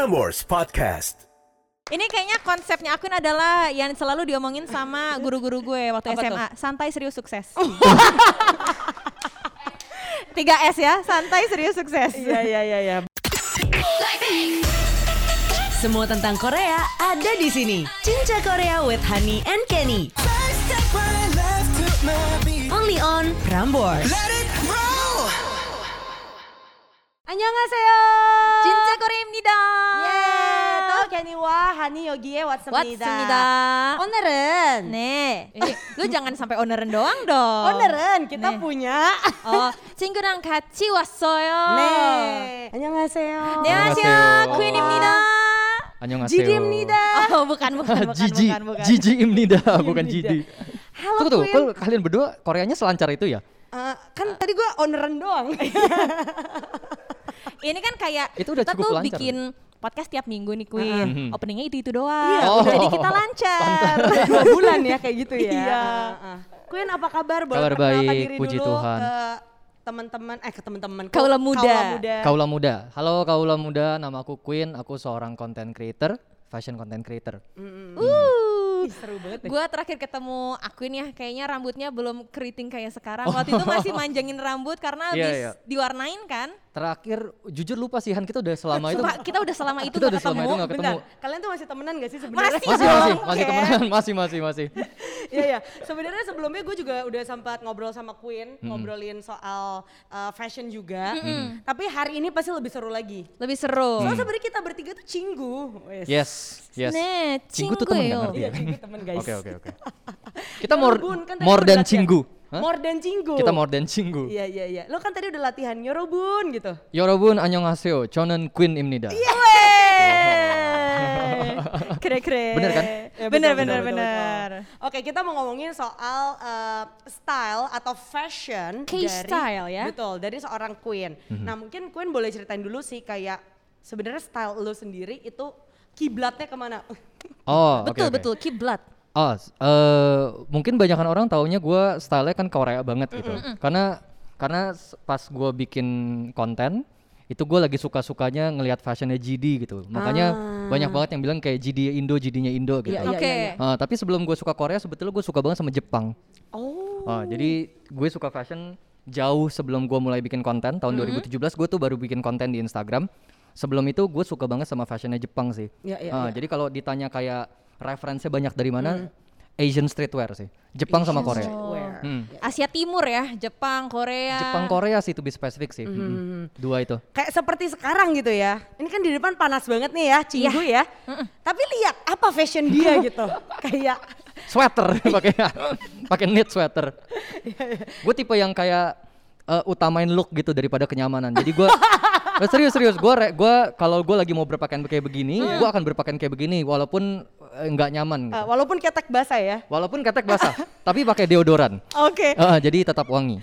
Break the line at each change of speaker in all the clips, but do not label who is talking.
Prambors Podcast.
Ini kayaknya konsepnya akun adalah yang selalu diomongin sama guru-guru gue waktu
Apa
SMA. Santai serius sukses. 3S ya, santai serius sukses.
Iya iya iya iya.
Semua tentang Korea ada di sini. Cinca Korea with Honey and Kenny. Only on Prambors.
안녕하세요.
Cinta Korea입니다.
예, 또 케니와 하니 여기에 왔습니다.
왔습니다.
오늘은
네. Eh, lu jangan sampai owneran doang dong.
오늘은 kita
네.
punya
Oh, 친구랑 같이 왔어요.
네. 안녕하세요.
안녕하세요.
안녕하세요.
퀸입니다.
안녕하세요.
지디입니다.
Oh, bukan, bukan, bukan,
Jiji,
bukan, bukan.
Jiji입니다, bukan Jidi.
Halo
Tunggu tuh,
Queen.
kok kalian berdua Koreanya selancar itu ya?
Eh, kan tadi gue owneran doang.
Ini kan kayak
Itu udah
kita
cukup
tuh
lancar.
bikin podcast tiap minggu nih Queen.
Mhm.
Openingnya itu itu doang.
Iya,
Oh.
Jadi kita lancar.
Dua bulan ya kayak gitu ya.
Iya.
Queen apa kabar? Boleh
Kabar baik,
diri
puji
dulu
Tuhan.
ke teman-teman eh ke teman-teman
Kaula muda.
kaula muda.
Kaula muda. Halo kaula muda, nama aku Queen, aku seorang content creator, fashion content creator.
Uh.
Ih, seru banget.
Gue terakhir ketemu Aquin ya, kayaknya rambutnya belum keriting kayak sekarang. Waktu itu masih manjangin rambut karena
Iya,
habis
iya.
diwarnain kan.
Terakhir, jujur lupa sih Han kita udah selama itu.
Sumpah, kita udah selama itu
Kita
gak
udah selama
ketemu.
itu
Bentar,
ketemu.
kalian tuh masih temenan gak sih sebenarnya?
Masih
Masih masih masih temenan, masih masih masih.
Iya iya. Sebenarnya sebelumnya gue juga udah sempat ngobrol sama Queen, ngobrolin soal uh, fashion juga. Tapi hari ini pasti lebih seru lagi.
Lebih seru.
Soalnya sebenarnya kita bertiga tuh cinggu. Wes.
Yes, yes.
Nih,
Cinggu tuh temen
yo.
artinya?
Iya sebagai temen guys.
Oke oke oke. Kita kan
more kan
more than cinggu. Huh?
More than cinggu.
Kita more than cinggu.
Iya iya iya. Lo kan tadi udah latihan Yorobun gitu.
Yorobun annyeonghaseyo. Chonen Queen imnida.
Iya.
Keren-keren.
Bener kan?
Ya,
bener, bener, bener,
bener. Oke, kita mau ngomongin soal uh, style atau fashion
Key
dari style
ya.
Betul, dari seorang Queen. Mm -hmm. Nah, mungkin Queen boleh ceritain dulu sih kayak sebenarnya style lo sendiri itu kiblatnya ke
mana? Oh,
Betul
oke.
betul kiblat.
Oh, eh, mungkin banyakan orang taunya gue stylenya kan Korea banget gitu. Karena karena s- pas gue bikin konten itu gue lagi suka-sukanya ngelihat fashionnya GD gitu. Makanya banyak banget yang bilang kayak GD Indo, GD-nya Indo gitu.
Iya, iya,
Oke.
iya,
Ah, tapi sebelum gue suka Korea sebetulnya gue suka banget sama Jepang.
Oh.
Ah, jadi gue suka fashion jauh sebelum gue mulai bikin konten tahun 2017 gue tuh baru bikin konten di Instagram. Sebelum itu gue suka banget sama fashionnya Jepang sih.
Iya, iya,
Ah,
iya.
Jadi kalau ditanya kayak referensinya banyak dari mana, Asian streetwear sih. Jepang sama Korea.
Streetwear.
Hmm.
Asia Timur ya, Jepang, Korea.
Jepang Korea sih to be spesifik sih. Mm-mm. Dua itu.
Kayak seperti sekarang gitu ya. Ini kan di depan panas banget nih ya, cinggu ya. Tapi lihat apa fashion dia gitu. kayak
Sweater pakai pakai knit sweater. Gue tipe yang kayak eh, utamain look gitu daripada kenyamanan. Jadi gue serius serius gue gue kalau gue lagi mau berpakaian kayak begini, gue akan berpakaian kayak begini walaupun eh, nggak nyaman. gitu.
uh, walaupun ketek basah ya.
Walaupun ketek basah, tapi pakai deodoran.
Oke.
Ah, jadi tetap wangi.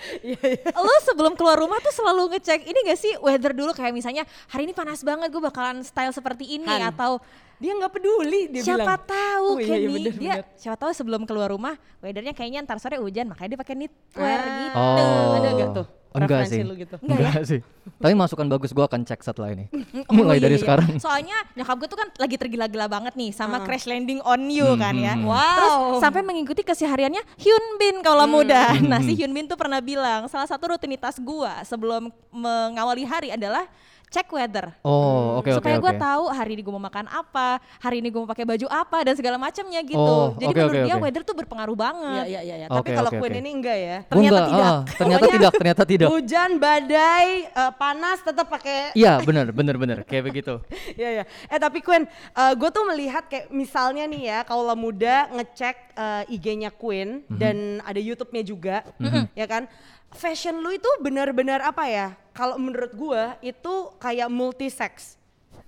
Lo sebelum keluar rumah tuh selalu ngecek ini gak sih weather dulu kayak misalnya hari ini panas banget gue bakalan style seperti ini
Han.
atau
Dia nggak peduli dia
siapa
bilang.
tahu
Oh, iya, iya,
Kenny
bener,
dia
bener.
siapa tahu sebelum keluar rumah weathernya kayaknya ntar sore hujan makanya dia pakai knitwear
Ah.
gitu.
Oh.
Ada nggak tuh
Enggak
preferensi
sih.
lu gitu?
Enggak, sih. Tapi masukan bagus gue akan cek setelah ini.
Oh,
Mulai
iya,
dari
iya.
sekarang.
Soalnya nyokap gue tuh kan lagi tergila-gila banget nih sama Crash Landing on You kan ya.
hmm,
Wow.
Terus sampai mengikuti kesehariannya Hyun Bin kalau muda.
Hmm,
Nah si Hyun Bin tuh pernah bilang salah satu rutinitas gua sebelum mengawali hari adalah cek weather.
Oh, oke oke
supaya gue
oke.
tahu hari ini gue mau makan apa, hari ini gue mau pakai baju apa dan segala macamnya gitu.
Oh,
Jadi
oke,
menurut
oke,
dia
oke.
weather tuh berpengaruh banget.
Iya iya iya. iya. Tapi
Oke,
kalau
oke,
Queen
oke.
ini enggak ya.
Ternyata
enggak,
tidak.
ah, ternyata
Pokoknya
tidak, ternyata tidak.
Hujan, badai, eh, panas tetap pakai.
Iya, benar, benar, benar, kayak begitu.
Iya iya. Eh tapi Queen, gue tuh melihat kayak misalnya nih ya, kaula muda ngecek eh, IG-nya Queen
Mhm.
dan ada YouTube-nya juga, ya kan? Fashion lu itu benar-benar apa ya? Kalau menurut gua itu kayak multisex.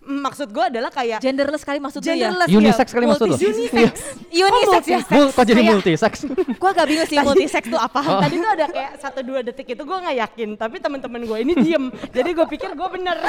Maksud gua adalah kayak
Genderless kali maksud lu ya?
genderless
Unisex
ya.
kali maksud lu?
Unisex.
Unisex ya?
Mul- kok jadi multisex?
Gue agak bingung sih multisex tuh apa.
Tadi tuh ada kayak satu dua detik itu gue nggak yakin, tapi teman-teman gue ini diem, jadi gue pikir gue bener.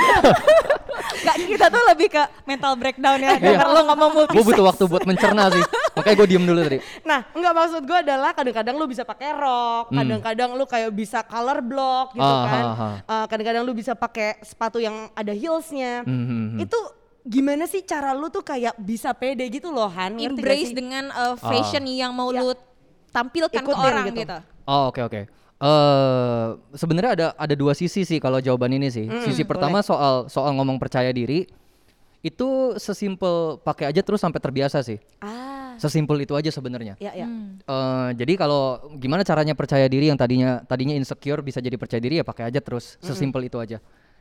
Gak, kita tuh lebih ke mental breakdown ya. Denger lo ngomong multisex.
Gue butuh waktu buat mencerna sih. Makanya gue diem dulu tadi.
nah, nggak maksud gue adalah kadang-kadang lu bisa pakai rok, kadang-kadang lu kayak bisa color block gitu
Ah,
kan. Eh, kadang-kadang lu bisa pakai sepatu yang ada heelsnya.
Hmm, hmm, hmm.
Itu gimana sih cara lu tuh kayak bisa pede gitu loh Han? Ngerti
Embrace
sih?
dengan uh, fashion yang mau
Ya.
lu tampilkan ke
Ikutin
orang
gitu.
gitu.
Oh oke oke. Eh sebenarnya ada ada dua sisi sih kalau jawaban ini sih. sisi pertama soal soal ngomong percaya diri itu sesimpel pakai aja terus sampai terbiasa sih.
Ah,
Sesimpel itu aja sebenarnya.
ya ya.
Eh, jadi kalau gimana caranya percaya diri yang tadinya tadinya insecure bisa jadi percaya diri ya pakai aja terus sesimpel itu aja.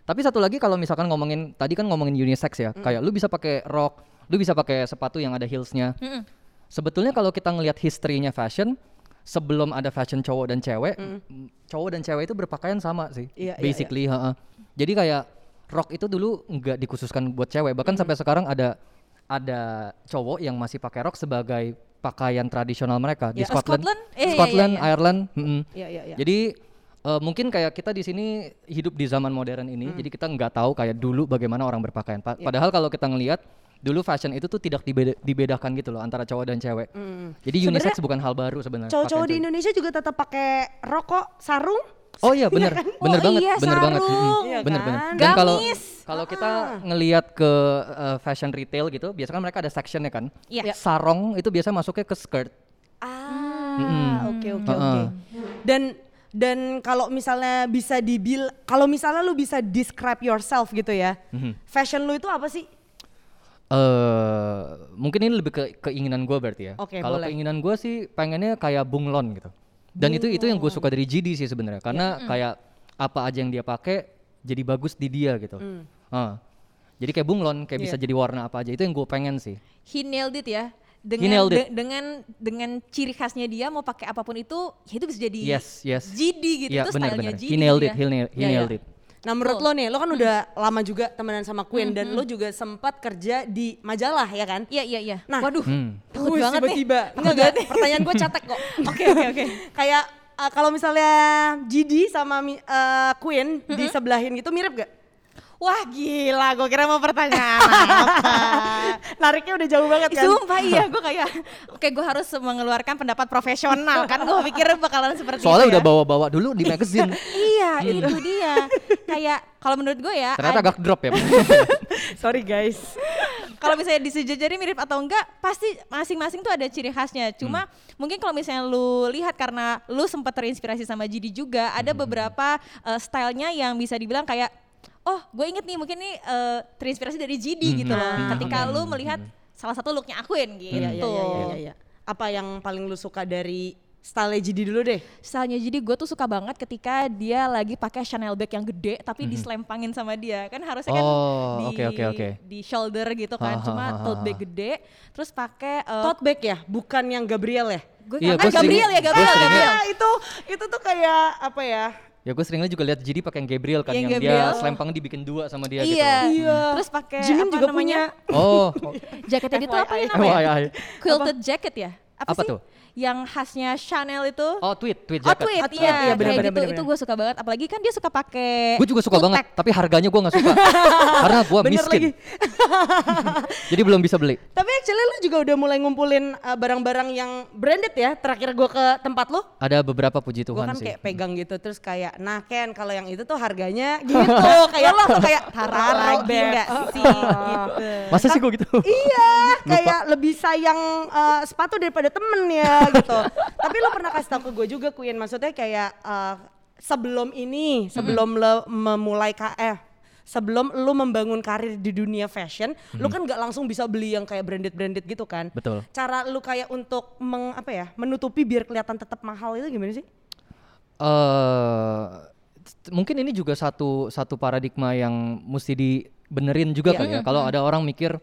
Tapi satu lagi kalau misalkan ngomongin tadi kan ngomongin unisex ya, kayak lu bisa pakai rok, lu bisa pakai sepatu yang ada heelsnya.
Mm-mm.
Sebetulnya kalau kita ngelihat historinya fashion, sebelum ada fashion cowok dan cewek, m- cowok dan cewek itu berpakaian sama sih,
Iya, iya,
basically. ha-ha. Jadi kayak rok itu dulu nggak dikhususkan buat cewek, bahkan sampai sekarang ada ada cowok yang masih pakai rok sebagai pakaian tradisional mereka di
Ya.
Oh,
Scotland,
Scotland? Eh, iya,
Scotland,
iya, iya.
Ireland. mm-mm.
Iya, iya, iya.
Jadi eh, mungkin kayak kita di sini hidup di zaman modern ini, jadi kita nggak tahu kayak dulu bagaimana orang berpakaian. Pa- Padahal kalau kita ngelihat dulu fashion itu tuh tidak dibeda- dibedakan gitu loh antara cowok dan cewek. Jadi unisex bukan hal baru sebenarnya.
Cowok-cowok di. Indonesia juga tetap pakai rokok, sarung.
Oh iya bener, bener
Oh
banget,
iya,
bener banget,
sarung.
Mm-mm,
Iya
bener
kan?
Dan kalau kalau kita ngelihat ke eh, fashion retail gitu, biasanya kan mereka ada sectionnya kan.
Iya.
Sarong itu biasa masuknya ke skirt.
Ah, oke oke oke. Dan dan kalau misalnya bisa dibil, kalau misalnya lu bisa describe yourself gitu ya,
Mhm.
fashion lu itu apa sih?
eh mungkin ini lebih ke keinginan gue berarti ya.
Oke,
Kalau keinginan gue sih pengennya kayak bunglon gitu. Dan itu itu yang gue suka dari GD sih sebenarnya karena kayak apa aja yang dia pakai jadi bagus di dia gitu. Ah. Jadi kayak bunglon kayak bisa jadi warna apa aja itu yang gue pengen sih.
He nailed it ya. Dengan de- dengan dengan ciri khasnya dia mau pakai apa pun itu, ya itu bisa jadi
Yes, yes.
GD gitu.
Iya
itu
benar
stylenya
benar.
GD
He nailed
ya.
it, he nailed, he
Iya,
nailed it.
Nah menurut lo nih, lo kan udah lama juga temenan sama Queen dan lo juga sempat kerja di majalah ya kan?
Iya iya iya.
Nah,
Waduh.
Hmm.
Takut
Wih,
banget nih.
tiba-tiba. Enggak, enggak. Pertanyaan gue catek kok. Oke, oke, oke. Kayak uh, kalau misalnya GD sama uh, Queen disebelahin gitu mirip gak? Wah gila, gue kira mau pertanyaan apa. Nariknya udah jauh banget kan?
Sumpah iya gue kayak oke gue harus mengeluarkan pendapat profesional kan gue pikir bakalan seperti
Soalnya
itu
udah
ya.
bawa-bawa dulu di magazine.
Iya itu dia kayak kalau menurut gue ya
Ternyata
ad-
agak drop ya.
Sorry guys.
kalau misalnya disejajari mirip atau enggak pasti masing-masing tuh ada ciri khasnya cuma mungkin kalau misalnya lu lihat karena lu sempat terinspirasi sama GD juga ada beberapa uh, stylenya yang bisa dibilang kayak oh gue inget nih mungkin nih uh, terinspirasi dari GD gitu loh ketika lu melihat salah satu looknya Aquin gitu
Iya, iya, iya, iya, iya. Apa yang paling lu suka dari style GD dulu deh?
Stylenya jadi gue tuh suka banget ketika dia lagi pakai Chanel bag yang gede tapi diselempangin sama dia kan harusnya kan
Oh,
di
oke, oke, oke.
di shoulder gitu kan
Ha, ha,
cuma
ha, ha,
tote bag gede terus pakai uh,
Tote bag ya, bukan yang Gabriel ya?
gue
Iya,
kan
gua sering-
Gabriel ya
gua
Gabriel,
sering
Gabriel.
Ah, itu itu tuh kayak apa ya?
Ya gue seringnya juga lihat GD pakai yang Gabriel kan
Yang
yang,
Gabriel.
dia selempang dibikin dua sama dia
iya.
gitu.
terus pakai
Jimin
apa
juga
namanya
punya.
Oh,
jaketnya dia tuh apa ya namanya quilted jacket ya apa,
Apa
sih
tuh?
Yang khasnya Chanel itu
oh tweet, tweet
Oh tweet,
Oh, tweet,
iya,
iya, benar,
kayak
benar,
gitu,
benar,
itu gue suka banget. Apalagi kan dia suka pakai.
Gue juga suka
kutek.
banget, tapi harganya gue nggak suka. Karena gue
Bener
miskin. Jadi belum bisa beli.
Tapi actually lu juga udah mulai ngumpulin uh, barang-barang yang branded ya. Terakhir gua ke tempat lu,
Ada beberapa puji
gua
Tuhan
kan
sih.
kayak pegang gitu terus kayak nah Ken kalau yang itu tuh harganya gitu kayak lo tuh kayak
Tara
Tara
lagi
Beb.
nggak
Oh,
sih?
oh.
Gitu.
Masa sih gue gitu?
Iya, kayak lebih sayang uh, sepatu daripada temen ya gitu. Tapi lo pernah kasih tau ke gue juga Queen, maksudnya kayak uh, sebelum ini, sebelum lo memulai ka eh sebelum lo membangun karir di dunia fashion, lo kan nggak langsung bisa beli yang kayak branded-branded gitu kan.
Betul.
Cara lo kayak untuk meng, apa ya, menutupi biar kelihatan tetap mahal itu gimana sih?
eh t- mungkin ini juga satu satu paradigma yang mesti dibenerin juga
Iya.
kali ya. Kalau ada orang mikir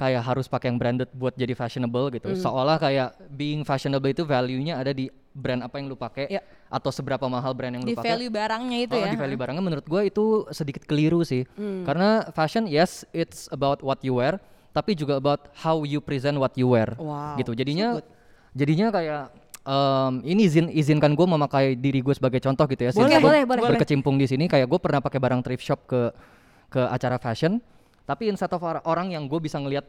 kayak harus pakai yang branded buat jadi fashionable gitu.
Hmm.
Seolah kayak being fashionable itu value-nya ada di brand apa yang lu pakai
Iya.
atau seberapa mahal brand yang lu
Di
pakai.
value barangnya itu
Oh,
ya.
di value barangnya menurut gue itu sedikit keliru sih.
Hmm.
Karena fashion yes it's about what you wear, tapi juga about how you present what you wear.
Wow,
Gitu. Jadinya jadinya kayak em, ini izin izinkan gue memakai diri gue sebagai contoh gitu ya.
Boleh,
Since
boleh, boleh.
Berkecimpung di sini kayak gue pernah pakai barang thrift shop ke ke acara fashion, tapi instead of or- orang yang gue bisa ngelihat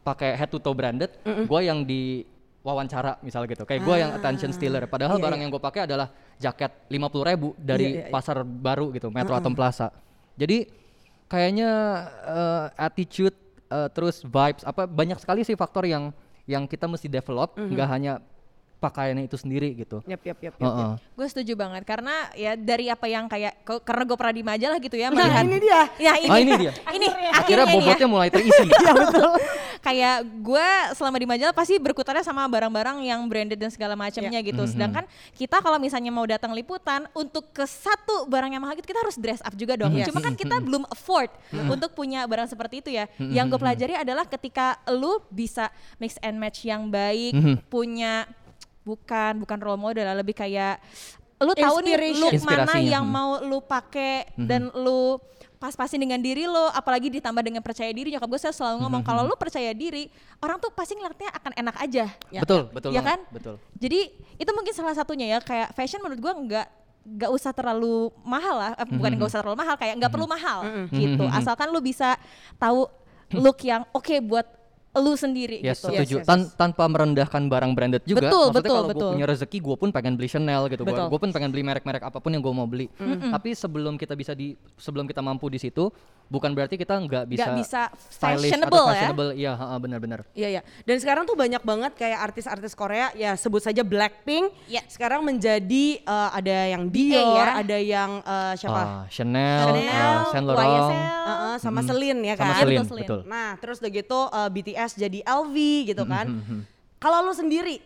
pakai head to toe branded, gue yang di wawancara misalnya gitu. Kayak gue yang attention stealer. Padahal
Iya,
barang
iya.
yang gue pakai adalah jaket 50.000 ribu dari
Iya, iya, iya.
pasar baru gitu, Metro Atom Plaza. Jadi kayaknya eh, attitude eh, terus vibes apa banyak sekali sih faktor yang yang kita mesti develop
Mhm.
nggak hanya pakaiannya itu sendiri gitu.
Yap, yap, yap, yap.
Gue setuju banget karena ya dari apa yang kayak karena gue pernah di majalah gitu ya
Nah,
melihat
ini dia.
Ya ini,
Ah, ini dia.
ini
Akhirnya
akhirnya ini ya.
bobotnya mulai terisi.
Iya betul.
kayak gue selama di majalah pasti berkutatnya sama barang-barang yang branded dan segala macamnya
Iya.
gitu.
Mhm.
Sedangkan kita kalau misalnya mau datang liputan untuk ke satu barang yang mahal gitu kita harus dress up juga dong.
Yes.
Cuma kan kita belum afford untuk punya barang seperti itu ya. Yang gue pelajari adalah ketika lu bisa mix and match yang baik, punya bukan bukan role model lah, lebih kayak lu tahu nih look mana yang
hmm.
mau lu pakai dan lu pas-pasin dengan diri lo, apalagi ditambah dengan percaya diri. Nyokap gue selalu ngomong kalau lu percaya diri, orang tuh pasti ngeliatnya akan enak aja.
betul, betul
Ya kan?
Betul.
Jadi itu mungkin salah satunya ya kayak fashion menurut gua nggak nggak usah terlalu mahal lah, Eh, bukan nggak usah terlalu mahal kayak nggak perlu mahal gitu. Asalkan lu bisa tahu look yang oke buat lu sendiri
Yes,
gitu.
setuju.
Yes, yes,
Tan-
yes.
tanpa merendahkan barang branded juga.
Betul,
Maksudnya
betul,
kalau gue
betul.
punya rezeki, gue pun pengen beli Chanel gitu.
Betul.
Gue pun pengen beli merek-merek apa pun yang gue mau beli. Tapi sebelum kita bisa di, sebelum kita mampu di situ, bukan berarti kita nggak bisa,
Nggak bisa
stylish
fashionable
atau
ya.
fashionable. Iya, ha-ha, benar-benar.
Iya ya. Dan sekarang tuh banyak banget kayak artis-artis Korea ya sebut saja Blackpink.
Ya.
Sekarang menjadi eh, ada yang Dior,
ya.
ada yang eh, siapa?
Ah, Chanel,
Chanel,
ah, Saint Laurent,
YSL.
Eh, eh, sama Celine ya
sama
kan.
Celine,
Betul, Celine.
betul.
Nah, terus udah gitu eh, BTS jadi LV gitu kan. Kalau lu sendiri,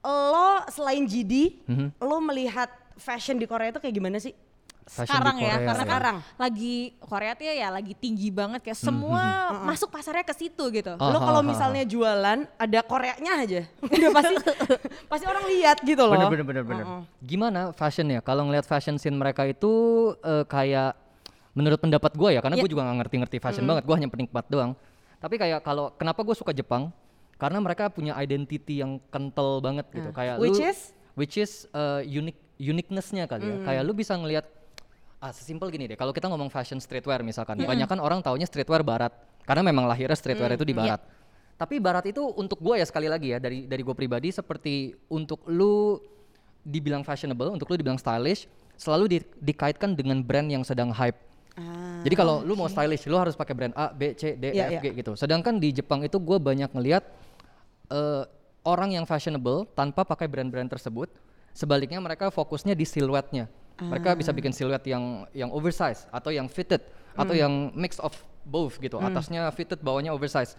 lo selain GD, lo melihat fashion di Korea itu kayak gimana sih?
Fashion
sekarang ya, karena kan
Sekarang.
lagi Korea tuh ya lagi tinggi banget kayak semua masuk pasarnya ke situ gitu.
Oh.
Lo kalau misalnya jualan ada Koreanya aja, udah pasti pasti orang lihat gitu loh.
Bener bener bener bener. Gimana fashionnya? Kalau ngelihat fashion scene mereka itu eh, kayak menurut pendapat gue ya, karena
Ya.
gue juga nggak ngerti-ngerti fashion banget, gue hanya penikmat doang. Tapi kayak kalau kenapa gue suka Jepang? Karena mereka punya identity yang kental banget gitu. Kayak
Which
lu,
is?
which is eh, unique uniqueness-nya kali ya. Kayak lu bisa ngelihat ah sesimpel gini deh. Kalau kita ngomong fashion streetwear misalkan, banyak kan orang taunya streetwear barat. Karena memang lahirnya streetwear itu di barat. Tapi barat itu untuk gue ya sekali lagi ya dari dari gue pribadi seperti untuk lu dibilang fashionable, untuk lu dibilang stylish, selalu di- dikaitkan dengan brand yang sedang hype.
Ah,
Jadi kalau lu mau stylish, lu harus pakai brand A, B, C, D, E,
Iya,
F,
iya.
G gitu. Sedangkan di Jepang itu gue banyak ngelihat eh, orang yang fashionable tanpa pakai brand-brand tersebut. Sebaliknya mereka fokusnya di siluetnya. Mereka bisa bikin siluet yang yang oversize atau yang fitted atau
Hmm.
yang mix of both gitu. Atasnya fitted, bawahnya oversize.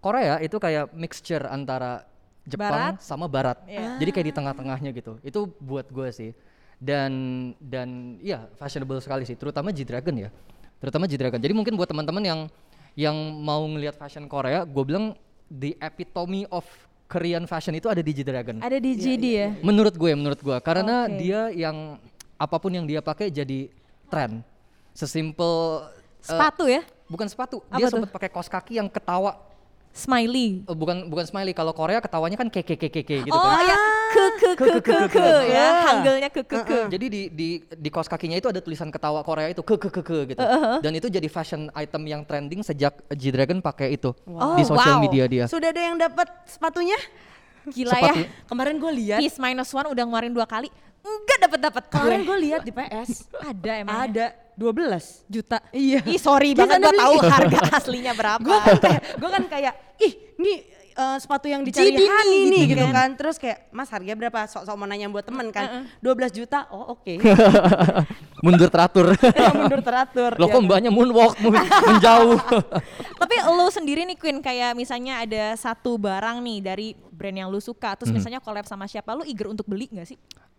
Korea itu kayak mixture antara Jepang
Barat.
sama Barat.
Iya.
Jadi kayak di tengah-tengahnya gitu. Itu buat gue sih. Dan dan ya fashionable sekali sih, terutama G-Dragon ya. Terutama G-Dragon. Jadi mungkin buat teman-teman yang yang mau ngelihat fashion Korea, gue bilang the epitome of Korean fashion itu ada di G-Dragon.
Ada di GD ya.
Menurut gue, menurut gue, karena
Oke.
dia yang apa pun yang dia pakai jadi tren. Sesimpel eh,
Sepatu ya,
bukan sepatu,
Apa
dia sempat pakai kaos kaki yang ketawa.
smiley.
Eh, bukan bukan smiley. Kalau Korea ketawanya kan keke keke keke gitu
oh
kan.
ya, ke ke ke ke ke ya, hanggelnya ke ke ke.
Jadi di di di kaos kakinya itu ada tulisan ketawa Korea itu ke ke ke ke gitu. Dan itu jadi fashion item yang trending sejak G-Dragon pakai itu
Wow.
di sosial
wow.
media dia.
Sudah ada yang dapat sepatunya?
Gila
Sepatu.
ya.
Kemarin gue lihat.
Peace minus one udah ngeluarin dua kali, enggak dapat dapat.
Kemarin gue lihat di PS.
ada emang.
ada 12
juta.
Iya.
Ih sorry banget
beli.
tahu harga aslinya berapa.
gue kan kayak gue kan kayak ih ini eh, sepatu yang dicari
Jadi
Hani nih
gitu
gitu
kan.
kan terus kayak mas harga berapa sok-sok mau nanya buat temen kan 12 juta oh oke
Mundur teratur.
mundur teratur
Loh
ya
kok
kan?
mbaknya moonwalk menjauh.
Tapi lo sendiri nih Queen kayak misalnya ada satu barang nih dari brand yang lu suka, terus misalnya collab sama siapa, lu eager untuk beli nggak sih?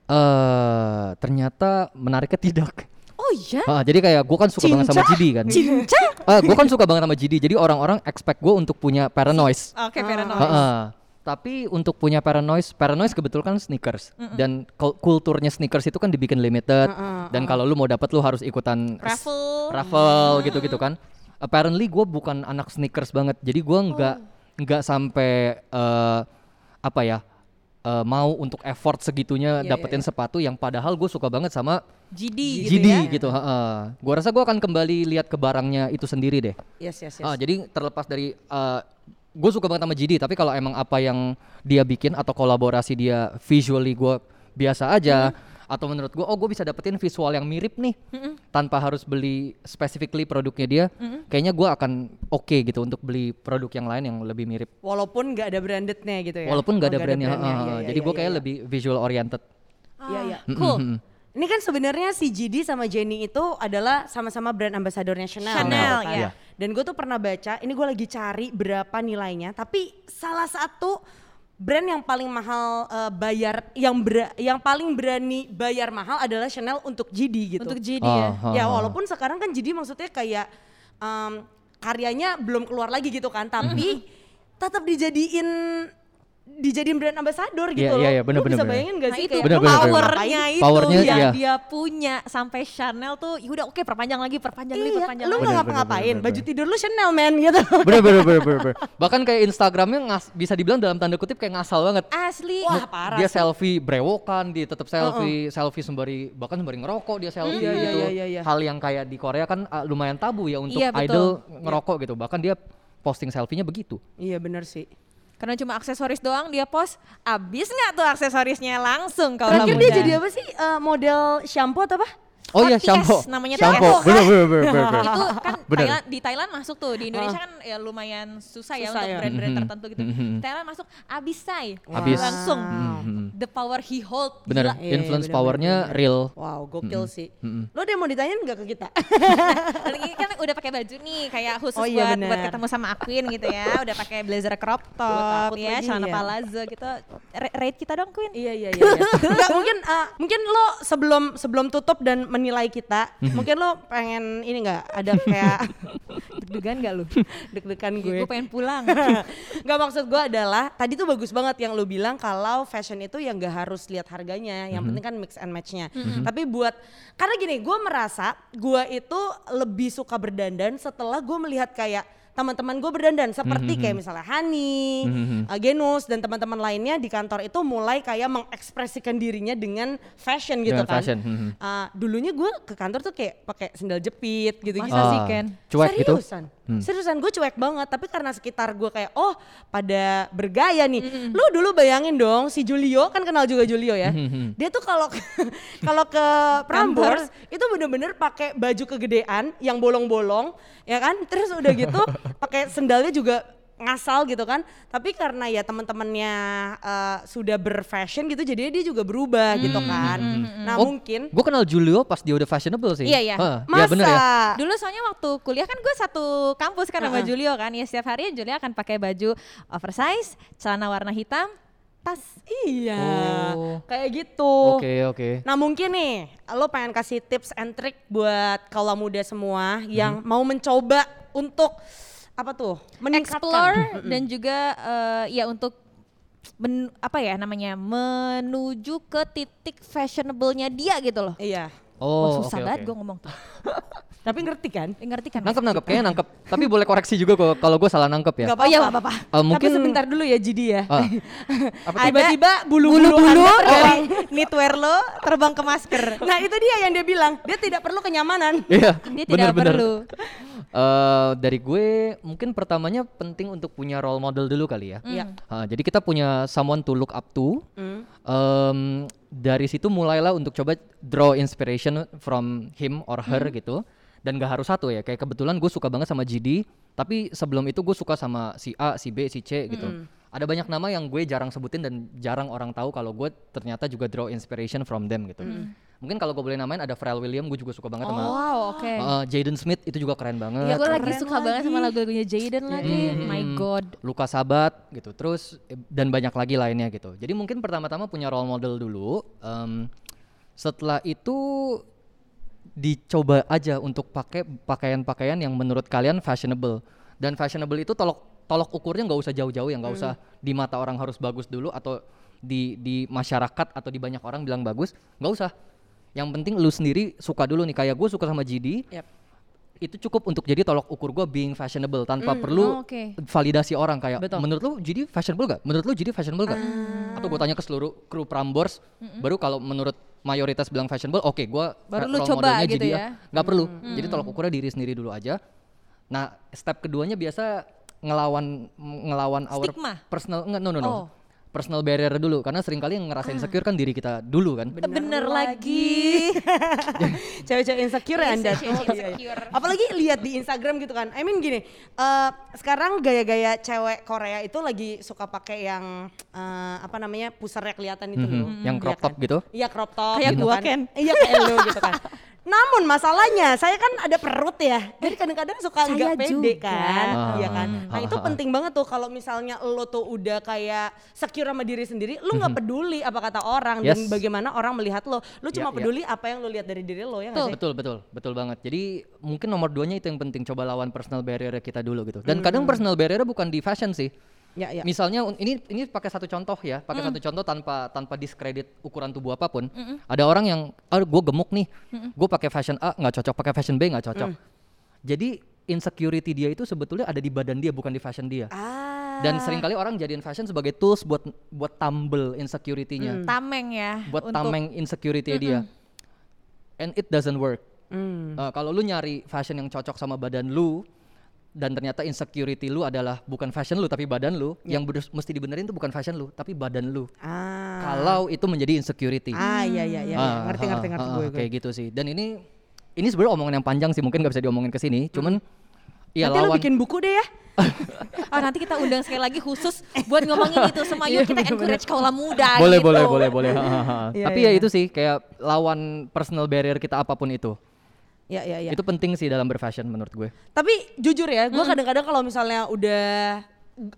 Eh ternyata menariknya tidak.
Oh iya.
Ah, jadi kayak gue kan suka banget sama
Cinca?
GD kan. Cinca? gue kan suka banget sama GD. Jadi orang-orang expect gue untuk punya Paranoise.
Oke, fair enough.
Heeh. Tapi untuk punya Paranoise, Paranoise kebetulan kan sneakers dan kul- kulturnya sneakers itu kan dibikin limited dan kalau lu mau dapat lu harus ikutan
Raffle.
raffle gitu-gitu kan. Apparently gue bukan anak sneakers banget, jadi gue nggak nggak sampai eh, apa ya eh, mau untuk effort segitunya
Iya,
dapetin sepatu yang padahal gue suka banget sama
GD gitu
GD
ya.
gitu. heeh. Gua rasa gue akan kembali lihat ke barangnya itu sendiri deh.
yes yes yes
Ah, jadi terlepas dari gue suka banget sama GD, tapi kalau emang apa yang dia bikin atau kolaborasi dia visually gue biasa aja, atau menurut gue oh gue bisa dapetin visual yang mirip nih tanpa harus beli specifically produknya dia kayaknya gue akan oke gitu untuk beli produk yang lain yang lebih mirip
Walaupun nggak ada brandednya gitu ya.
walaupun nggak
Oh,
ada brandnya
brandnya.
heeh,
Iya, iya,
jadi
iya,
gue
iya,
kayak
iya.
lebih visual oriented
Iya, iya.
Ah, Cool.
Ini kan sebenarnya si GD sama Jenny itu adalah sama-sama brand ambassadornya Chanel.
Chanel,
kan?
iya.
Dan gue tuh pernah baca, ini gue lagi cari berapa nilainya, tapi salah satu brand yang paling mahal eh, bayar, yang ber- yang paling berani bayar mahal adalah Chanel untuk GD gitu.
Untuk GD
Oh,
ya.
oh,
ya
oh.
walaupun sekarang kan GD maksudnya kayak em, karyanya belum keluar lagi gitu kan, tapi tetap dijadiin dijadiin brand ambassador gitu
Iya,
loh.
iya, iya, bener,
Lu bisa
bener,
bayangin gak
Nah
sih
itu
kayak
Bener, bener, bener.
powernya itu
Powernya,
yang
iya.
dia punya sampai Chanel tuh yaudah oke perpanjang lagi perpanjang lagi
Iya,
perpanjang
lu
lagi.
nggak
Bener,
ngapa-ngapain,
bener,
baju
bener.
tidur lu Chanel man gitu.
bener bener bener bener, bener. bahkan kayak Instagramnya ngas, bisa dibilang dalam tanda kutip kayak ngasal banget
Asli.
Wah, parah
dia
sih.
selfie brewokan, dia tetap selfie, selfie sembari bahkan sembari ngerokok dia selfie
Iya, iya,
gitu.
iya, iya, iya.
Hal yang kayak di Korea kan uh, lumayan tabu ya untuk
Iya,
idol ngerokok gitu. Bahkan dia posting selfie-nya begitu.
Iya bener sih.
Karena cuma aksesoris doang dia post, abis nggak tuh aksesorisnya? Langsung kalau
Terakhir dia jadi apa sih? Eh, model shampoo atau apa?
Oh iya, shampoo.
namanya
shampoo.
Yes.
Bener bener bener bener. bener.
itu kan
Bener.
Thailand, di Thailand masuk tuh di Indonesia kan ya lumayan susah, ya
Susah
untuk
ya.
brand-brand
Mhm.
tertentu gitu.
Mhm.
Di Thailand masuk abis say
Abis.
langsung
Mhm.
the power he hold
Bener,
gila.
Iya,
influence powernya real.
Wow, gokil sih. Lo ada yang mau ditanyain nggak ke kita?
Ini kan udah pakai baju nih kayak khusus
Oh iya,
buat
bener.
buat ketemu sama Queen gitu ya. Udah pakai blazer crop top ya,
lagi
celana
ya.
palazzo gitu. Ra- Rate kita dong Queen.
iya iya iya. iya. Nggak, mungkin eh, mungkin lo sebelum sebelum tutup dan menilai kita, mungkin lo pengen ini nggak ada kayak
Deg-degan gak lu?
deg-degan gue.
Gue pengen pulang.
Nggak maksud gue adalah tadi tuh bagus banget yang lo bilang kalau fashion itu yang nggak harus lihat harganya, yang penting kan mix and matchnya. Tapi buat karena gini, gue merasa gue itu lebih suka berdandan setelah gue melihat kayak teman-teman gue berdandan seperti kayak misalnya Hani, uh, Genus dan teman-teman lainnya di kantor itu mulai kayak mengekspresikan dirinya dengan fashion gitu
Dengan
kan.
fashion, mhm.
Uh, dulunya gue ke kantor tuh kayak pakai sendal jepit gitu-gitu.
Masa sih, Ken?
Cuek gitu.
Seriusan, seriusan gue cuek banget. Tapi karena sekitar gue kayak oh pada bergaya nih. Lu dulu bayangin dong si Julio kan kenal juga Julio ya. Dia tuh kalau kalau ke Prambors itu bener-bener pakai baju kegedean yang bolong-bolong ya kan. Terus udah gitu pakai sendalnya juga ngasal gitu kan tapi karena ya teman-temannya eh, sudah berfashion gitu jadi dia juga berubah gitu kan nah
Oh,
mungkin
Gue kenal Julio pas dia udah fashionable sih.
Iya, iya.
Hah,
masa
Iya bener ya.
Dulu soalnya waktu kuliah kan gue satu kampus kan sama Julio kan. Ya setiap hari Julio akan pakai baju oversize, celana warna hitam, tas.
Iya,
Oh.
kayak gitu.
Oke oke.
Nah mungkin nih, lo pengen kasih tips and trick buat kaula muda semua yang mau mencoba untuk apa tuh? Meningkatkan.
explore dan juga eh, ya untuk men- apa ya namanya menuju ke titik fashionable-nya dia gitu loh.
Iya.
Wah,
Oh,
susah
oke,
banget
oke.
gue ngomong tuh.
Tapi ngerti kan?
Eh, Ngerti kan?
Nangkep nangkep kayaknya nangkep. Tapi boleh koreksi juga kok kalau gue salah nangkep ya.
Gak
Oh iya apa-apa.
Eh, mungkin
Tapi sebentar dulu ya Jidi ya.
Apa tuh?
Tiba-tiba bulu-bulu.
Knitwear lo terbang ke masker.
Nah itu dia yang dia bilang, dia tidak perlu kenyamanan.
Iya.
Dia tidak
bener-bener.
perlu.
Eh, dari gue mungkin pertamanya penting untuk punya role model dulu kali ya.
Iya.
Ah, jadi kita punya someone to look up to.
Hmm.
Em, dari situ mulailah untuk coba draw inspiration from him or her gitu. Dan gak harus satu ya. Kayak kebetulan gue suka banget sama GD. Tapi sebelum itu gue suka sama si A, si B, si C gitu. Ada banyak nama yang gue jarang sebutin dan jarang orang tahu kalau gue ternyata juga draw inspiration from them gitu. Mungkin kalau gue boleh namain ada Pharrell Williams, gue juga suka banget sama
Wow, oke.
Uh, Jaden Smith itu juga keren banget.
Iya, gue lagi suka banget sama
lagi.
lagu-lagunya Jaden lagi. My
Hmm,
God.
Luka Sabat gitu. Terus eh, dan banyak lagi lainnya gitu. Jadi mungkin pertama-tama punya role model dulu. Em, setelah itu dicoba aja untuk pakai pakaian-pakaian yang menurut kalian fashionable. Dan fashionable itu tolok tolok ukurnya nggak usah jauh-jauh ya, nggak usah di mata orang harus bagus dulu atau di di masyarakat atau di banyak orang bilang bagus, nggak usah. Yang penting lu sendiri suka dulu nih. Kayak gue suka sama GD,
Yap.
itu cukup untuk jadi tolok ukur gue being fashionable tanpa
oh,
perlu
oke.
validasi orang kayak
Betul.
menurut lu jadi fashionable gak? Menurut lu jadi fashionable gak?
Ah.
Atau gue tanya ke seluruh kru Prambors, baru kalau menurut mayoritas bilang fashionable, oke gue
Baru lu coba gitu ya?
Nggak perlu, jadi tolok ukurnya diri sendiri dulu aja. Nah step keduanya biasa ngelawan ngelawan our
Stigma?
personal, nggak, no no no,
Oh.
personal barrier dulu karena sering kali yang ngerasa insecure kan diri kita dulu kan.
Bener, lagi.
Cewek-cewek insecure ya anda tuh. Iya, iya.
insecure.
Apalagi lihat di Instagram gitu kan. I mean gini, eh, sekarang gaya-gaya cewek Korea itu lagi suka pakai yang eh, apa namanya pusarnya kelihatan itu
Mhm,
loh.
yang
Iya
crop
kan?
top gitu.
Iya crop top.
Kayak
gitu
gua,
kan. Iya kayak lu gitu kan. Namun masalahnya saya kan ada perut ya. Jadi kadang-kadang suka nggak pede
juga.
kan.
Ah,
Iya kan. Nah,
ah,
itu
ah, ah.
penting banget tuh kalau misalnya lo tuh udah kayak secure sama diri sendiri, lu nggak peduli apa kata orang dan
Yes.
bagaimana orang melihat lo. Lu
Ya,
cuma
ya.
peduli apa yang lo lihat dari diri lo ya sih?
Betul betul betul banget. Jadi mungkin nomor duanya itu yang penting coba lawan personal barrier kita dulu gitu. Dan kadang personal barrier bukan di fashion sih.
Ya, ya.
Misalnya ini ini pakai satu contoh ya, pakai satu contoh tanpa tanpa diskredit ukuran tubuh apa pun. Ada orang yang, ah gue gemuk nih, gue pakai fashion A nggak cocok, pakai fashion B nggak cocok. Jadi insecurity dia itu sebetulnya ada di badan dia bukan di fashion dia.
Ah.
Dan sering kali orang jadiin fashion sebagai tools buat buat tumble insecurity-nya,
Tameng ya.
buat
untuk-
tameng insecurity dia. And it doesn't work.
Hmm.
Uh, kalau lu nyari fashion yang cocok sama badan lu dan ternyata insecurity lu adalah bukan fashion lu tapi badan lu, yang bener- mesti dibenerin tuh bukan fashion lu tapi badan lu.
Ah.
Kalau itu menjadi insecurity.
Ah iya iya iya.
Ah,
ngerti
ah,
ngerti
ah,
ngerti
ah,
gue gue.
Kayak gitu sih. Dan ini ini sebenarnya omongan yang panjang sih, mungkin nggak bisa diomongin ke sini. Cuman ya
Nanti
lawan
bikin buku deh ya.
Oh nanti kita undang sekali lagi khusus buat ngomongin itu semua. Yuk kita encourage kaula muda
boleh
gitu.
boleh boleh boleh.
Iya,
Tapi
iya.
ya itu sih kayak lawan personal barrier kita apa pun itu.
Ya ya ya.
Itu penting sih dalam berfashion menurut gue.
Tapi jujur ya, gue kadang-kadang kalau misalnya udah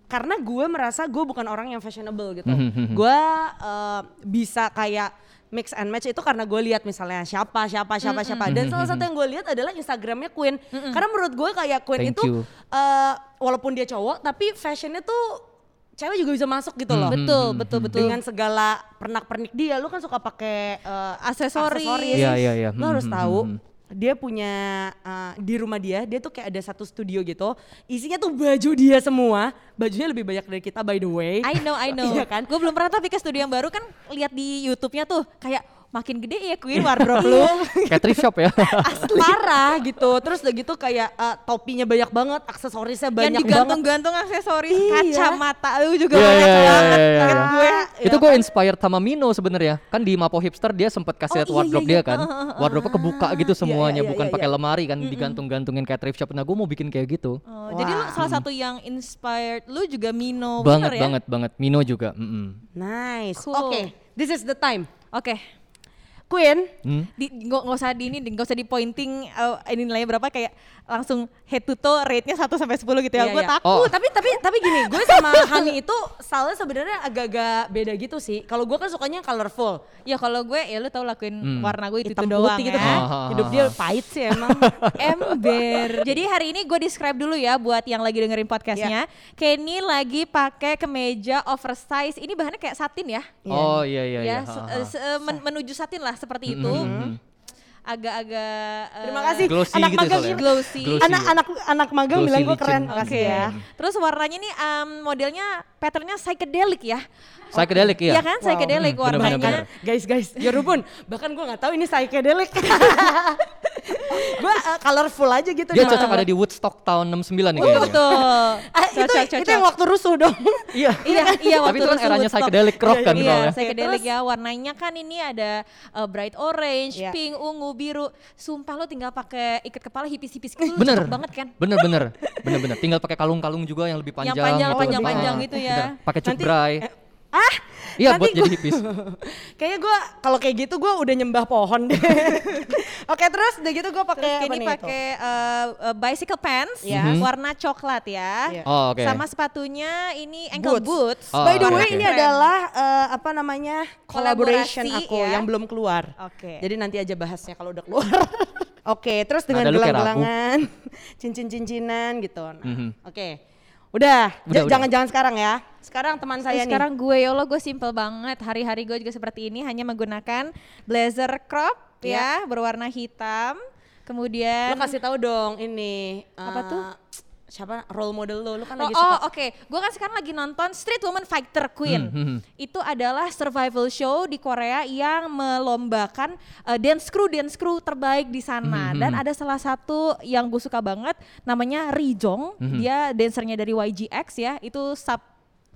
karena gue merasa gue bukan orang yang fashionable gitu. gue eh, bisa kayak mix and match itu karena gue lihat misalnya siapa siapa siapa siapa dan salah satu yang gue lihat adalah Instagramnya Queen karena menurut gue kayak Queen
Thank
itu
you.
eh, walaupun dia cowok tapi fashionnya tuh cewek juga bisa masuk gitu loh
Betul betul betul.
dengan segala pernak-pernik dia lu kan suka pakai eh,
Aksesoris.
Iya, iya, iya.
Lo harus
Hmm,
tahu
hmm,
dia punya eh, di rumah dia dia tuh kayak ada satu studio gitu isinya tuh baju dia semua bajunya lebih banyak dari kita by the way
I know, I know.
Iya kan?
Gue belum pernah tapi ke studio yang baru kan lihat di YouTube-nya tuh kayak makin gede ya Queen wardrobe lu.
Kayak thrift shop ya.
parah gitu terus udah gitu kayak eh, topinya banyak banget aksesorisnya
yang
banyak banget
digantung-gantung aksesoris
Iya.
kacamata lu juga
Iya,
banyak
iya, iya,
banget
iya,
kan
iya.
gue.
itu gue inspired sama Mino sebenarnya kan di Mapo Hipster dia sempat kasih
Oh,
lihat
iya,
wardrobe
iya,
dia
iya.
kan wardrobe kebuka gitu semuanya
iya,
bukan
iya,
pakai
iya.
lemari kan digantung-gantungin kayak thrift shop nah gue mau bikin kayak gitu
Oh, jadi lu salah satu yang inspired lu juga Mino
banget
bener ya?
banget banget Mino juga mm-mm.
nice
Cool.
oke this is the time
Oke.
Queen
Hmm?
Di nggak nggak usah di ini, nggak usah di pointing uh, ini nilainya berapa kayak langsung head to toe rate-nya 1 sampai 10 gitu ya.
Iya,
gue
iya.
takut.
Oh.
tapi tapi tapi gini, gue sama Hani itu style sebenarnya agak-agak beda gitu sih. Kalau gue kan sukanya colorful,
Ya kalau gue ya lu tau lakuin
Hmm.
warna gue itu,
hitam
doang
putih gitu
ya.
kan.
Ah,
Hidup dia pahit sih emang.
Ember. Jadi hari ini gue describe dulu ya buat yang lagi dengerin podcastnya. Kenny lagi pakai kemeja oversize. Ini bahannya kayak satin ya.
oh iya iya iya
ya,
ha.
se- eh, men- menuju satin lah seperti itu. Agak-agak eh,
Terima kasih.
Glossy
anak
gitu
magang
soalnya.
ini-
Glossy.
Glossy.
Anak-anak anak magang
Glossy
bilang gue keren.
Oke.
Makasih ya.
Terus warnanya nih em, modelnya patternnya psychedelic ya.
Psychedelic ya
Iya kan psychedelic
bener,
warnanya.
bener, bener.
Guys guys, ya rupun. Bahkan gue nggak tahu ini psychedelic. gue uh, colorful aja gitu.
dia
nah.
cocok ada di Woodstock tahun 69 nih
Betul
kayaknya
betul.
Ah, itu
Cocok,
itu
cocok.
yang waktu rusuh dong.
iya
Iya, iya
Tapi
waktu
itu kan
rusuh
eranya
Woodstock.
psychedelic rock kan
Iya,
soalnya.
psychedelic
Terus-
ya. Warnanya kan ini ada uh, bright orange,
Iya.
pink, ungu, biru. Sumpah lo tinggal pakai ikat kepala hipis-hipis gitu
bener
cocok banget kan.
bener bener bener bener tinggal pakai kalung-kalung juga yang lebih panjang
Yang panjang,
gitu.
panjang,
Ah,
panjang gitu ya.
pakai cutbray
ah,
iya
nanti
buat jadi hipis
Kayaknya gue kalau kayak gitu gue udah nyembah pohon deh. Oke terus udah gitu gue pakai apa
ini pakai uh, uh, bicycle pants
Iya.
Mhm.
warna coklat ya.
Iya.
Oh, oke.
Sama sepatunya ini ankle
Boots.
boots.
Oh,
By the way
oke.
ini adalah eh, apa namanya collaboration
Kolaborasi,
aku
ya.
yang belum keluar.
Oke.
Jadi nanti aja bahasnya kalau udah keluar. Oke, terus dengan gelang-gelangan, cincin-cincinan gitu. Nah,
Mhm.
Oke. Udah,
Udah,
jangan-jangan sekarang ya. Sekarang teman saya nih.
Sekarang gue ya Allah gue simple banget. Hari-hari gue juga seperti ini hanya menggunakan blazer crop ya, berwarna hitam. Kemudian
Lo kasih tahu dong ini
Apa
eh,
tuh?
Siapa role model lo? Lo kan
Oh,
lagi
oh,
suka
oke, gue kan sekarang lagi nonton Street Woman Fighter Queen.
Hmm, hmm, hmm.
Itu adalah survival show di Korea yang melombakan uh, dance crew dance crew terbaik di sana.
Hmm, hmm,
Dan
hmm.
ada salah satu yang gue suka banget, namanya Ri Jong. Dia dancernya dari YGX ya. Itu sub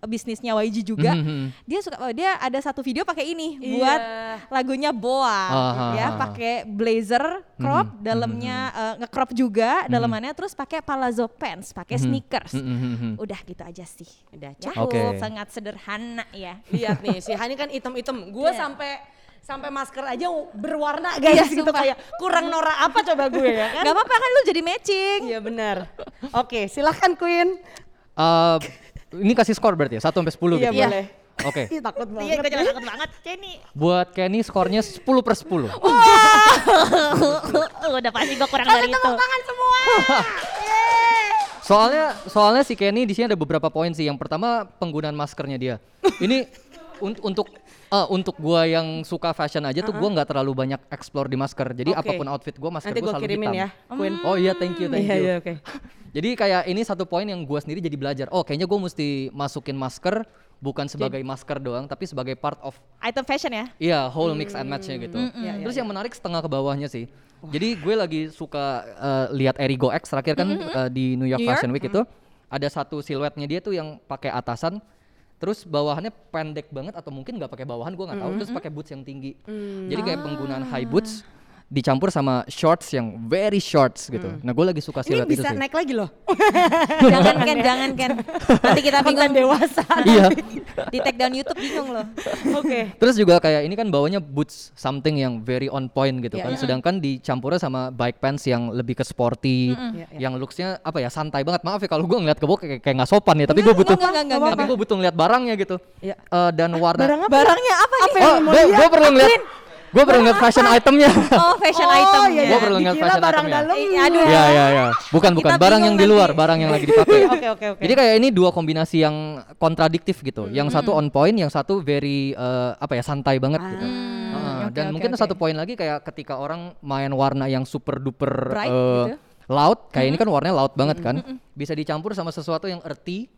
bisnisnya YG juga.
Mhm.
Dia suka oh, dia ada satu video pakai ini
Iya.
buat lagunya Boa
Ah,
ya, pakai blazer crop,
Mhm,
dalamnya eh, nge-crop juga dalamannya terus pakai palazzo pants, pakai sneakers.
Mhm, mhm, mhm.
Udah gitu aja sih.
Udah
Cukup
Oke.
sangat sederhana ya.
Lihat nih, si Hani kan item-item. Gue
Iya.
sampai sampai masker aja berwarna guys
Iya,
gitu
sumpah.
kayak kurang norak apa coba gue ya kan?
Gak apa-apa kan lu jadi matching.
Iya benar. Oke, silahkan Queen.
Eh, ini kasih skor berarti ya 1 sampai 10
Iya
gitu.
boleh.
Oke.
Ih, takut
Iya, gue
banget.
juga takut banget. Kenny.
Buat Kenny skornya 10 per 10.
Udah pasti gue kurang dari itu.
Tangan semua.
Soalnya soalnya si Kenny di sini ada beberapa poin sih. Yang pertama penggunaan maskernya dia. Ini un- untuk eh, untuk gua yang suka fashion aja tuh gua nggak terlalu banyak explore di masker. Jadi
Oke.
apa pun outfit gua masker
gue
selalu
kirimin
hitam.
ya, Queen.
Oh iya, thank you, thank
Iya,
you.
iya, oke.
Jadi kayak ini satu poin yang gua sendiri jadi belajar. Oh, kayaknya gua mesti masukin masker bukan sebagai masker doang, tapi sebagai part of
Item fashion ya.
Iya, whole mix and match-nya gitu.
Iya,
Terus yang menarik setengah ke bawahnya sih. Jadi gue lagi suka eh, lihat Erigo X terakhir kan eh, di New York
New York?
Fashion Week itu ada satu siluetnya dia tuh yang pakai atasan terus bawahannya pendek banget atau mungkin nggak pakai bawahan gue nggak tahu. Terus pakai boots yang tinggi. Jadi kayak penggunaan high boots dicampur sama shorts yang very shorts gitu. Nah, gue lagi suka
Ini
siluet itu
bisa
sih.
naik lagi loh.
jangan Ken, jangan Ken. Nanti kita
Konten
bingung.
dewasa.
Iya.
Di take down YouTube bingung loh.
Oke.
Terus juga kayak ini kan bawanya boots something yang very on point gitu
Iya,
kan.
iya.
Sedangkan dicampurnya sama bike pants yang lebih ke sporty,
Iya, iya.
yang looksnya apa ya santai banget. Maaf ya kalau gue ngeliat ke bawah kayak nggak sopan ya, tapi gue butuh
enggak, enggak, enggak,
tapi gue butuh ngeliat barangnya gitu.
Iya.
Eh, dan warna
Barang apa?
Barangnya apa nih?
Oh, gue gue perlu ngeliat gue perlu ngeliat fashion itemnya.
Oh, fashion
Oh,
item.
iya,
Gua
iya.
perlu ngeliat fashion
barang
itemnya.
dalam.
Eh, aduh.
Iya iya iya. Bukan bukan
Kita
barang yang di luar,
nanti.
barang yang lagi dipakai.
Oke, oke, oke.
Jadi kayak ini dua kombinasi yang kontradiktif gitu. Yang satu on point, yang satu very eh, apa ya santai banget gitu.
Hmm,
Heeh,
oke,
dan
oke,
mungkin
oke.
satu poin lagi kayak ketika orang main warna yang super duper
Bright
eh,
gitu.
loud, kayak ini kan warnanya loud banget kan, bisa dicampur sama sesuatu yang earthy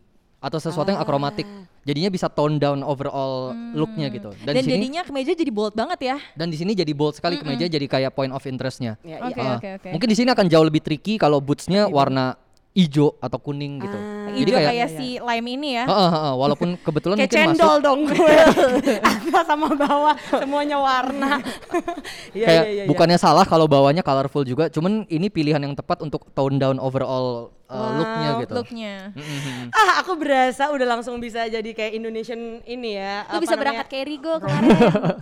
atau sesuatu yang akromatik. Jadinya bisa tone down overall looknya gitu. Dan,
Dan
di sini
jadinya kemeja jadi bold banget ya.
dan di sini jadi bold sekali kemeja jadi kayak point of interestnya.
Iya,
Oke,
iya.
Ah,
oke, oke.
Mungkin di sini akan jauh lebih tricky kalau bootsnya warna hijau atau kuning gitu. Jadi
Hijau
kayak
kayak si lime ini ya.
Heeh, heeh, walaupun kebetulan
Kayak
mungkin masuk
cendol dong gue. Atas sama bawah semuanya warna. Iya,
kayak
iya, iya, iya.
bukannya salah kalau bawahnya colorful juga, cuman ini pilihan yang tepat untuk tone down overall uh, looknya gitu.
Looknya.
Mm-mm.
Ah, aku berasa udah langsung bisa jadi kayak Indonesian ini ya.
Lu bisa
namanya?
berangkat ke Erigo kemarin.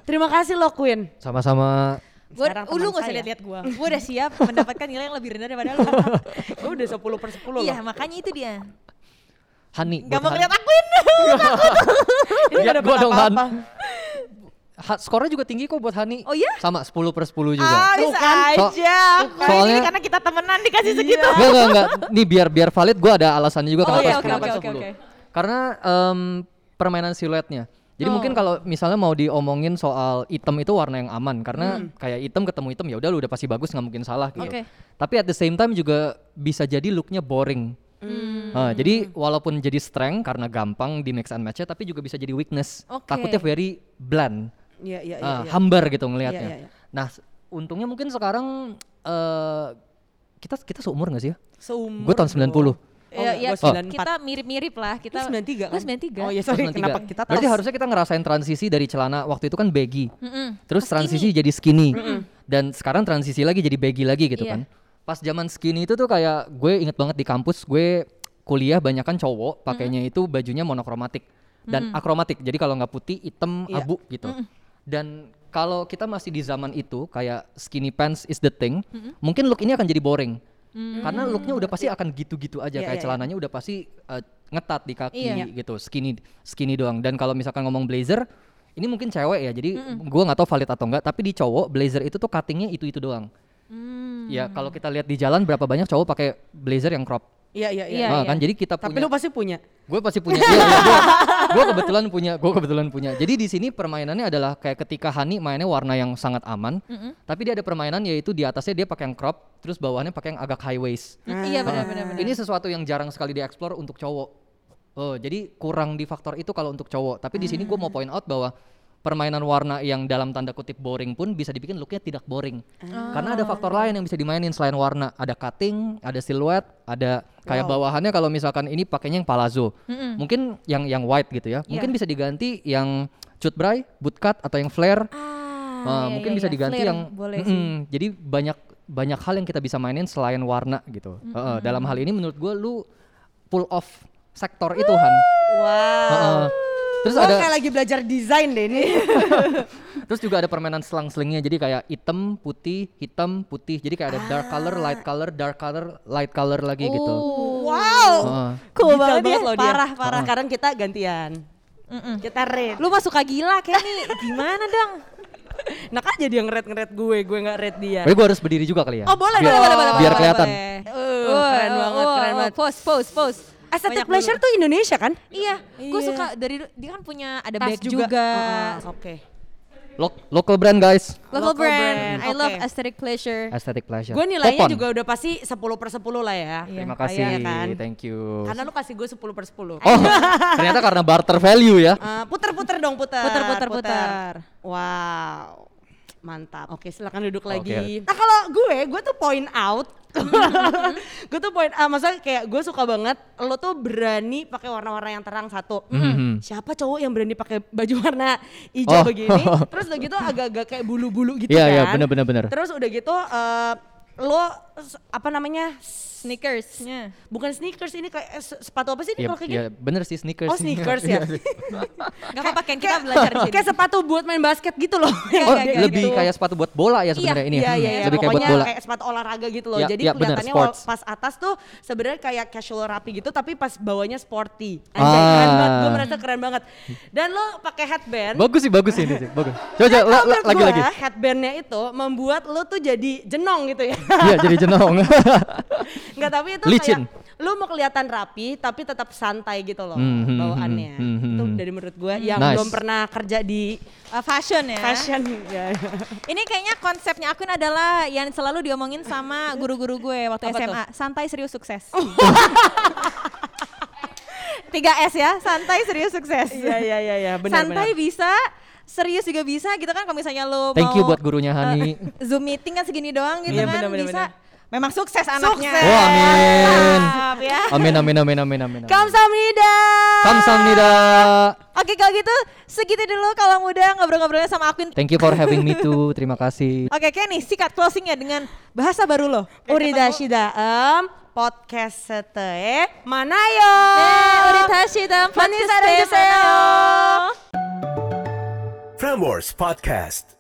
Terima kasih loh Queen.
Sama-sama.
Gua,
Sekarang
uh, lu gak usah lihat-lihat gua. Gua udah siap mendapatkan nilai yang lebih rendah daripada lu.
Gue udah 10 per 10 loh.
Iya, makanya itu dia.
Hani.
Gak mau
Hani.
ngeliat akuin.
Ini
Ya,
gak dapet
gua dong, Han.
apa-apa.
Ha- skornya juga tinggi kok buat Hani.
Oh iya?
Sama 10 per 10 juga.
Ah, bisa
kan?
aja.
So- soalnya-
ini karena kita temenan dikasih segitu.
Enggak, enggak, enggak. Nih biar biar valid gue ada alasannya juga
Oh,
kenapa
iya, oke,
kenapa
oke, oke,
10.
oke.
Karena em, permainan siluetnya. Jadi
Oh.
mungkin kalau misalnya mau diomongin soal item itu warna yang aman karena kayak item ketemu item ya udah lu udah pasti bagus nggak mungkin salah gitu.
Oke.
Tapi at the same time juga bisa jadi looknya boring.
Hmm.
Nah, jadi walaupun jadi strength karena gampang di mix and match tapi juga bisa jadi weakness.
Oke.
Takutnya very bland,
Iya, iya, iya.
ah,
iya.
hambar gitu ngelihatnya.
Iya, iya, iya.
Nah, untungnya mungkin sekarang eh kita kita seumur gak sih ya?
Seumur.
Gue tahun 90.
Oh,
Iya, iya,
gua 94.
kita mirip-mirip lah. Kita
Kita 93 kan?
Lu 93.
Oh iya, sorry.
93.
Kenapa kita
Berarti harusnya kita ngerasain transisi dari celana waktu itu kan baggy.
Mm-mm.
Terus
Ke
transisi jadi skinny.
Hmm.
Dan sekarang transisi lagi jadi baggy lagi gitu
Iya.
kan. Pas zaman skinny itu tuh kayak gue inget banget di kampus gue kuliah banyak kan cowok pakainya itu bajunya monokromatik dan akromatik. Jadi kalau nggak putih, hitam,
Iya.
abu gitu. Dan kalau kita masih di zaman itu kayak skinny pants is the thing, mungkin look ini akan jadi boring. Karena looknya udah pasti akan gitu-gitu aja
Iya,
kayak
iya, iya.
celananya udah pasti uh, ngetat di kaki
Iya.
gitu, skinny skinny doang. Dan kalau misalkan ngomong blazer, ini mungkin cewek ya, jadi gua nggak tahu valid atau enggak. Tapi di cowok blazer itu tuh cuttingnya itu itu doang.
Hmm.
Ya kalau kita lihat di jalan berapa banyak cowok pakai blazer yang crop.
Iya, iya, iya.
Iya,
Ah,
iya.
kan jadi kita
Tapi
punya
lu pasti punya.
gue pasti punya iya, iya, gua kebetulan punya gue kebetulan punya. Jadi di sini permainannya adalah kayak ketika Hani mainnya warna yang sangat aman tapi dia ada permainan yaitu di atasnya dia pakai yang crop terus bawahnya pakai yang agak high waist
Iya, benar
Ah,
benar benar.
ini sesuatu yang jarang sekali dieksplor untuk cowok. Oh jadi kurang di faktor itu kalau untuk cowok. Tapi di sini gue mau point out bahwa permainan warna yang dalam tanda kutip boring pun bisa dibikin looknya tidak boring. Karena ada faktor lain yang bisa dimainin selain warna. Ada cutting, ada siluet, ada kayak bawahannya kalau misalkan ini pakainya yang palazzo. Mungkin yang yang white gitu ya. Mungkin bisa diganti yang cut bray, bootcut atau yang flare.
Ah,
Ah,
iya,
mungkin
iya,
bisa
iya.
diganti
Flare
yang
boleh sih.
Mm-mm. jadi banyak banyak hal yang kita bisa mainin selain warna gitu. Heeh, dalam hal ini menurut gue lu pull off sektor itu Han.
Wow.
Heeh. Terus
Gua
ada
kayak lagi belajar desain deh ini.
terus juga ada permainan selang-selingnya jadi kayak hitam, putih, hitam, putih. Jadi kayak ada dark color, light color, dark color, light color lagi gitu.
Oh.
wow.
Heeh.
Cool
Detail
banget ya,
loh dia.
parah, parah.
Sekarang kita gantian. Kita red.
Lu mah suka gila Kenny, gimana dong?
Nah kan jadi yang red-ngered gue, gue nggak red dia.
Tapi gue harus berdiri juga kali ya.
Oh boleh,
biar,
boleh, boleh, boleh,
biar
boleh,
kelihatan.
boleh. Uh, keren banget, keren banget.
Pose, pose, pose.
Aesthetic
Banyak
pleasure
dulu.
tuh Indonesia kan?
Iya, gue
Iya.
suka dari dia kan punya ada
Tas
bag juga.
Heeh, Oke.
Lo- local brand guys.
Local,
Local
brand.
brand,
I love
oke.
aesthetic pleasure.
Aesthetic pleasure.
Gue nilainya
Popon.
juga udah pasti 10 per 10 lah ya.
Iya.
Terima
Kayak
kasih.
kan.
Thank you.
Karena lu kasih gue 10 per 10.
Oh, ternyata karena barter value ya.
Eh, puter-puter dong, puter.
Puter, puter, puter.
Wow. Mantap. Oke, silakan duduk
Oke.
lagi. Nah, kalau gue, gue tuh point out. gue tuh point out, maksudnya kayak gue suka banget lo tuh berani pakai warna-warna yang terang satu. Hmm, Siapa cowok yang berani pakai baju warna hijau
Oh.
begini? Terus udah gitu agak-agak kayak bulu-bulu gitu
Iya,
kan.
iya, bener, bener, bener.
Terus udah gitu eh, lo apa namanya?
Sneakersnya.
Bukan sneakers ini kayak eh, se- sepatu apa sih ini
Ya,
kalau kayak
ya
gini?
bener sih sneakers.
Oh sneakers ya.
Gak apa-apa Ken, kita belajar di sini.
kayak sepatu buat main basket gitu loh.
Oh,
Kayak- kayak
lebih
gitu.
kayak sepatu buat bola ya sebenarnya ini. ya?
Iya,
Hmm,
iya, iya.
Lebih kayak buat
Pokoknya
bola.
kayak sepatu olahraga gitu loh.
Ya,
Jadi
ya, bener,
kelihatannya pas atas tuh sebenarnya kayak casual rapi gitu, tapi pas bawahnya sporty. Anjay,
Ah.
keren banget. Gue merasa keren banget. Dan lo pakai headband.
Bagus sih, bagus sih ini sih. Bagus. Coba,
menurut
lagi lagi.
headbandnya itu membuat lo tuh jadi jenong gitu ya.
Iya, jadi jenong.
Enggak, tapi itu
Licin.
kayak lu mau kelihatan rapi tapi tetap santai gitu loh
Hmm, hmm,
bawaannya.
hmm, hmm,
Itu
hmm.
dari menurut gue yang
Nice.
belum pernah kerja di
Uh, fashion ya.
fashion ya.
Ini kayaknya konsepnya Akun adalah yang selalu diomongin sama guru-guru gue waktu
Apa
SMA. Santai serius sukses. 3S ya, santai serius sukses.
Iya iya iya iya benar
santai
benar.
bisa, serius juga bisa gitu kan kalau misalnya lo
Thank
mau
you buat gurunya Hani.
eh, Zoom meeting kan segini doang gitu
Iya,
kan
benar, benar,
bisa.
benar
memang sukses anaknya.
Sukses.
Oh, amin.
Ya.
Amin amin amin amin amin. amin.
Kamsahamnida.
Oke kalau gitu segitu dulu kalau muda ngobrol-ngobrolnya sama aku.
Thank you for having me too. Terima kasih.
Oke Kenny sikat closingnya dengan bahasa baru lo.
Uridashida em podcast sete manayo.
Eh,
Uridashida
podcast sete manayo.
Frameworks Podcast.